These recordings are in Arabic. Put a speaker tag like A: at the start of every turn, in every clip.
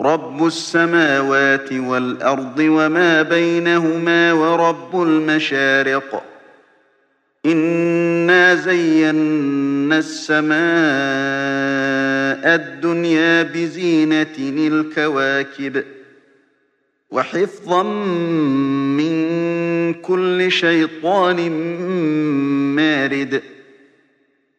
A: رب السماوات والأرض وما بينهما ورب المشارق إنا زينا السماء الدنيا بزينة الكواكب وحفظا من كل شيطان مارد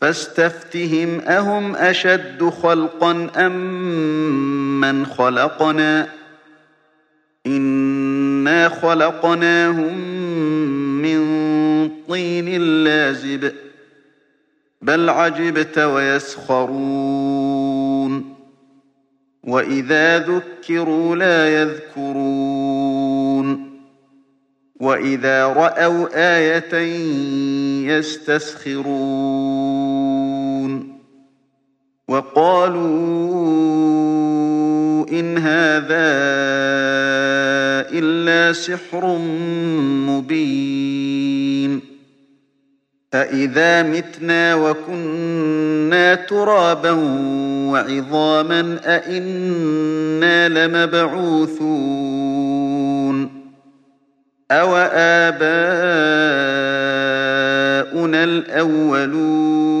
A: فاستفتهم أهم أشد خلقا أم من خلقنا؟ إنا خلقناهم من طين لازب بل عجبت ويسخرون. وإذا ذكروا لا يذكرون. وإذا رأوا آية يستسخرون. وقالوا إن هذا إلا سحر مبين. أإذا متنا وكنا ترابا وعظاما أإنا لمبعوثون. أوآباؤنا الأولون.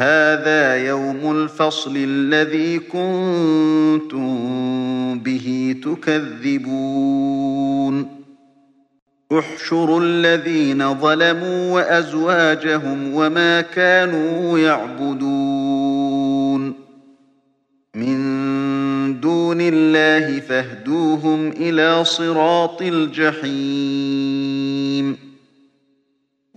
A: هذا يوم الفصل الذي كنتم به تكذبون. احشروا الذين ظلموا وأزواجهم وما كانوا يعبدون. من دون الله فاهدوهم إلى صراط الجحيم.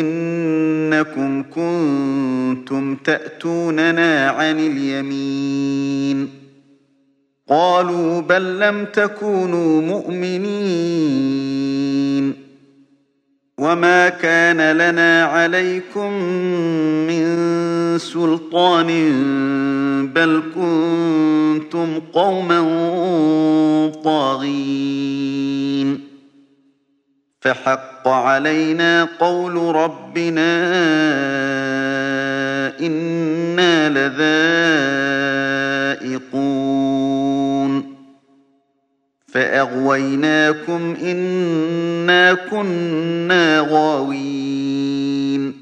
A: إنكم كنتم تأتوننا عن اليمين. قالوا بل لم تكونوا مؤمنين. وما كان لنا عليكم من سلطان بل كنتم قوما طاغين. فحق علينا قول ربنا إنا لذائقون. فأغويناكم إنا كنا غاوين.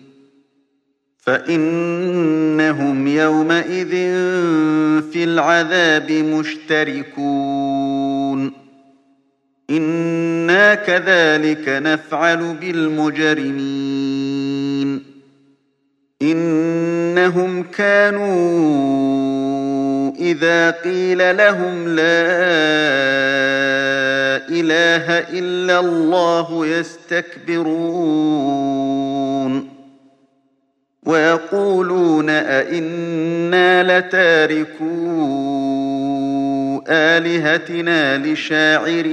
A: فإنهم يومئذ في العذاب مشتركون. كذلك نفعل بالمجرمين. إنهم كانوا إذا قيل لهم لا إله إلا الله يستكبرون. ويقولون أئنا لتاركون. آلهتنا لشاعر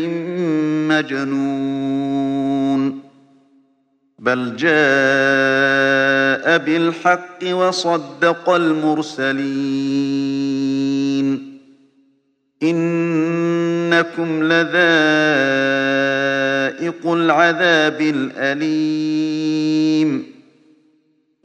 A: مجنون. بل جاء بالحق وصدق المرسلين. إنكم لذائق العذاب الأليم.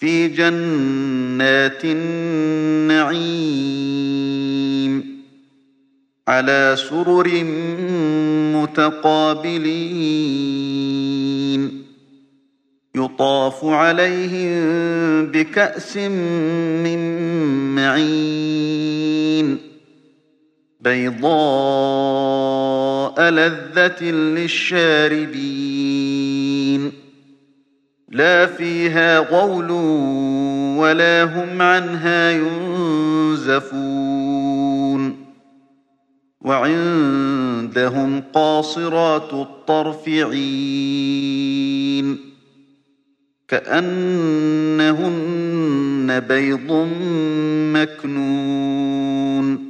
A: في جنات النعيم على سرر متقابلين. يطاف عليهم بكأس من معين. بيضاء لذة للشاربين. لا فيها غول ولا هم عنها ينزفون. وعندهم قاصرات الطرف عين. كأنهن بيض مكنون.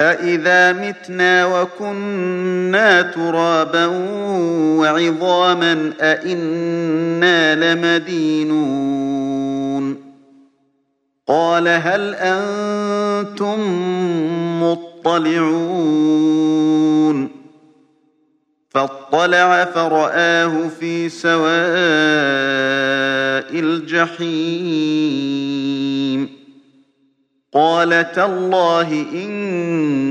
A: أَإِذَا مِتْنَا وَكُنَّا تُرَابًا وَعِظَامًا أَإِنَّا لَمَدِينُونَ قَالَ هَلْ أَنتُم مُّطَّلِعُونَ فَاطَّلَعَ فَرَآهُ فِي سَوَاءِ الْجَحِيمِ قال تالله إن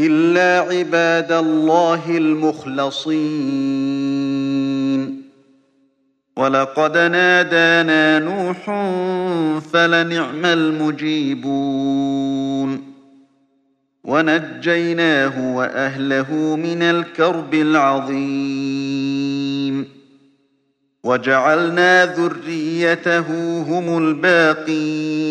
A: إلا عباد الله المخلصين. ولقد نادانا نوح فلنعم المجيبون. ونجيناه وأهله من الكرب العظيم. وجعلنا ذريته هم الباقين.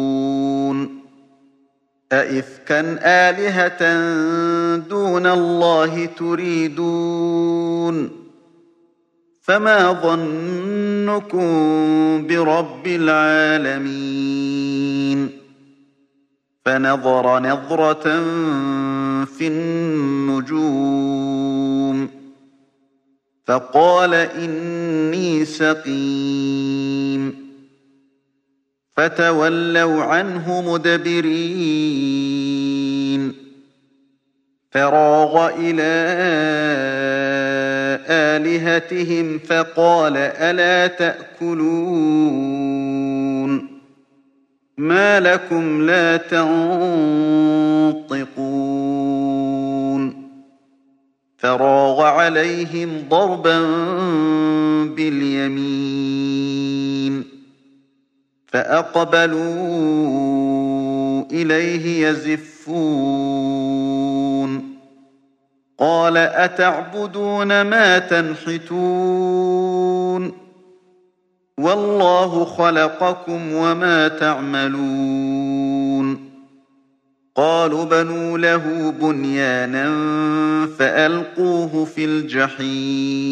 A: أئفكا آلهة دون الله تريدون؟ فما ظنكم برب العالمين؟ فنظر نظرة في النجوم فقال إني سقيم. فتولوا عنه مدبرين. فراغ إلى آلهتهم فقال ألا تأكلون؟ ما لكم لا تنطقون. فراغ عليهم ضربا باليمين. فأقبلوا إليه يزفون قال أتعبدون ما تنحتون والله خلقكم وما تعملون قالوا بنوا له بنيانا فألقوه في الجحيم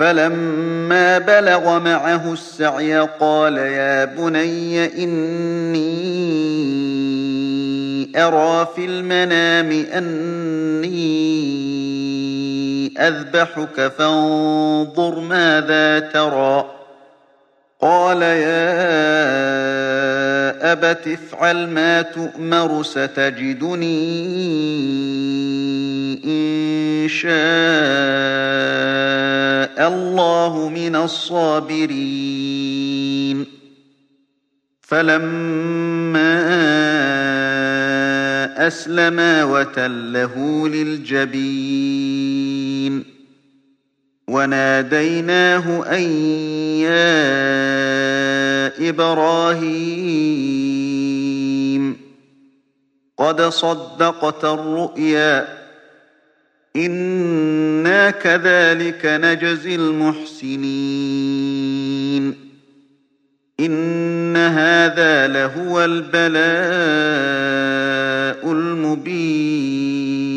A: فلما بلغ معه السعي قال يا بني إني أرى في المنام أني أذبحك فانظر ماذا ترى قال يا أبت افعل ما تؤمر ستجدني إن شاء الله من الصابرين. فلما أسلما وتله للجبين. وناديناه أن يا إبراهيم قد صدقت الرؤيا إنا كذلك نجزي المحسنين إن هذا لهو البلاء المبين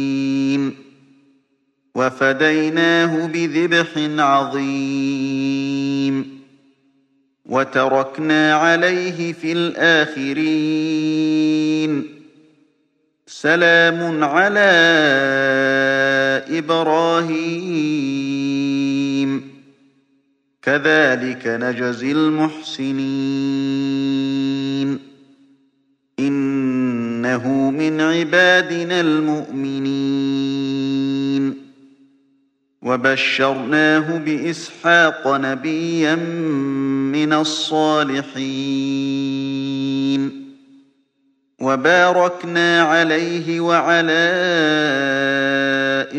A: وفديناه بذبح عظيم وتركنا عليه في الآخرين سلام على إبراهيم. كذلك نجزي المحسنين. إنه من عبادنا المؤمنين. وبشرناه بإسحاق نبيا من الصالحين. وباركنا عليه وعلى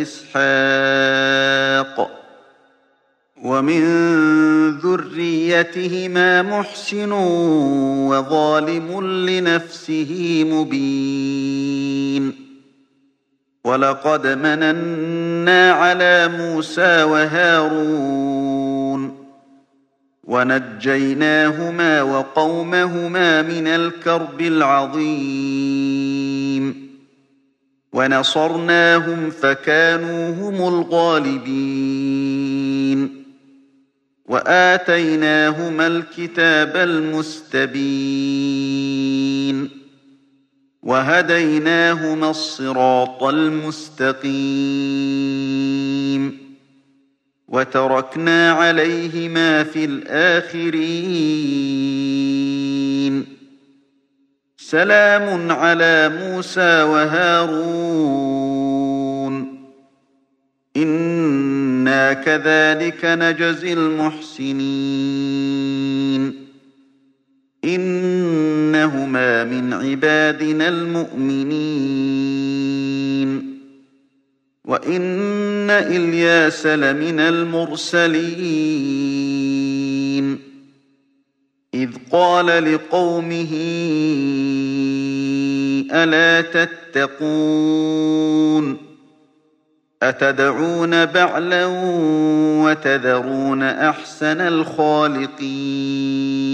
A: إسحاق. ومن ذريتهما محسن وظالم لنفسه مبين. ولقد مننا على موسى وهارون ونجيناهما وقومهما من الكرب العظيم. ونصرناهم فكانوا هم الغالبين. وآتيناهما الكتاب المستبين. وهديناهما الصراط المستقيم. وتركنا عليهما في الآخرين. سلام على موسى وهارون. إنا كذلك نجزي المحسنين. إنهما من عبادنا المؤمنين. وإن إلياس لمن المرسلين. إذ قال لقومه ألا تتقون؟ أتدعون بعلا وتذرون أحسن الخالقين؟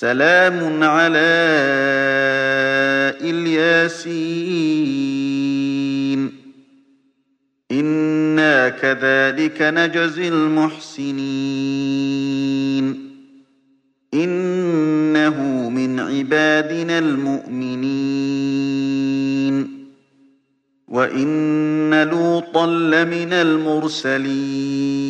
A: سلام على إلياسين. إنا كذلك نجزي المحسنين. إنه من عبادنا المؤمنين. وإن لوطا لمن المرسلين.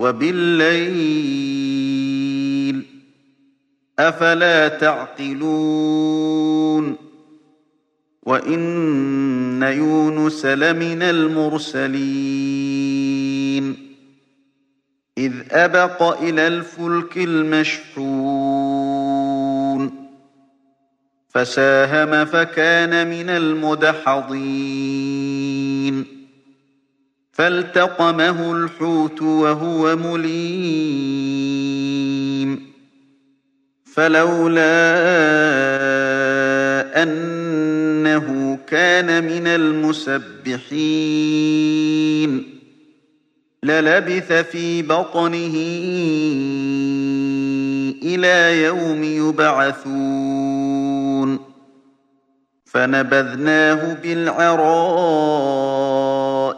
A: وبالليل أفلا تعقلون وإن يونس لمن المرسلين إذ أبق إلى الفلك المشحون فساهم فكان من المدحضين فالتقمه الحوت وهو مليم. فلولا أنه كان من المسبحين. للبث في بطنه إلى يوم يبعثون. فنبذناه بالعراء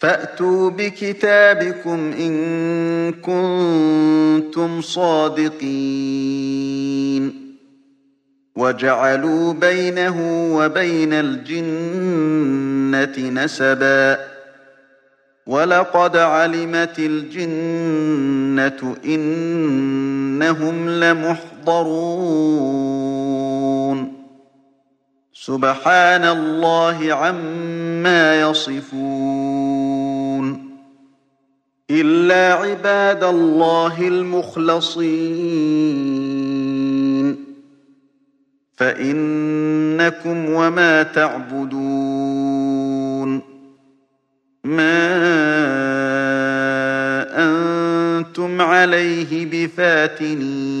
A: فأتوا بكتابكم إن كنتم صادقين. وجعلوا بينه وبين الجنة نسباً. ولقد علمت الجنة إنهم لمحضرون. سبحان الله عما يصفون. إلا عباد الله المخلصين. فإنكم وما تعبدون. ما أنتم عليه بفاتنين.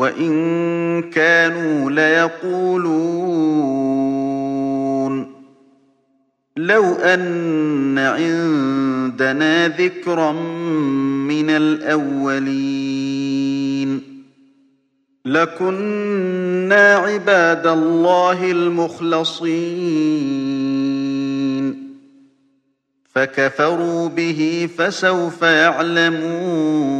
A: وإن كانوا ليقولون لو أن عندنا ذكرا من الأولين لكنا عباد الله المخلصين فكفروا به فسوف يعلمون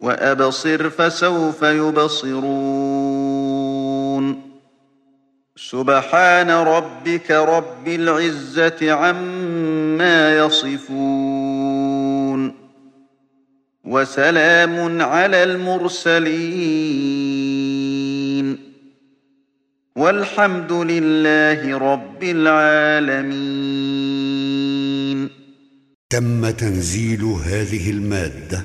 A: وأبصر فسوف يبصرون. سبحان ربك رب العزة عما يصفون. وسلام على المرسلين. والحمد لله رب العالمين.
B: تم تنزيل هذه المادة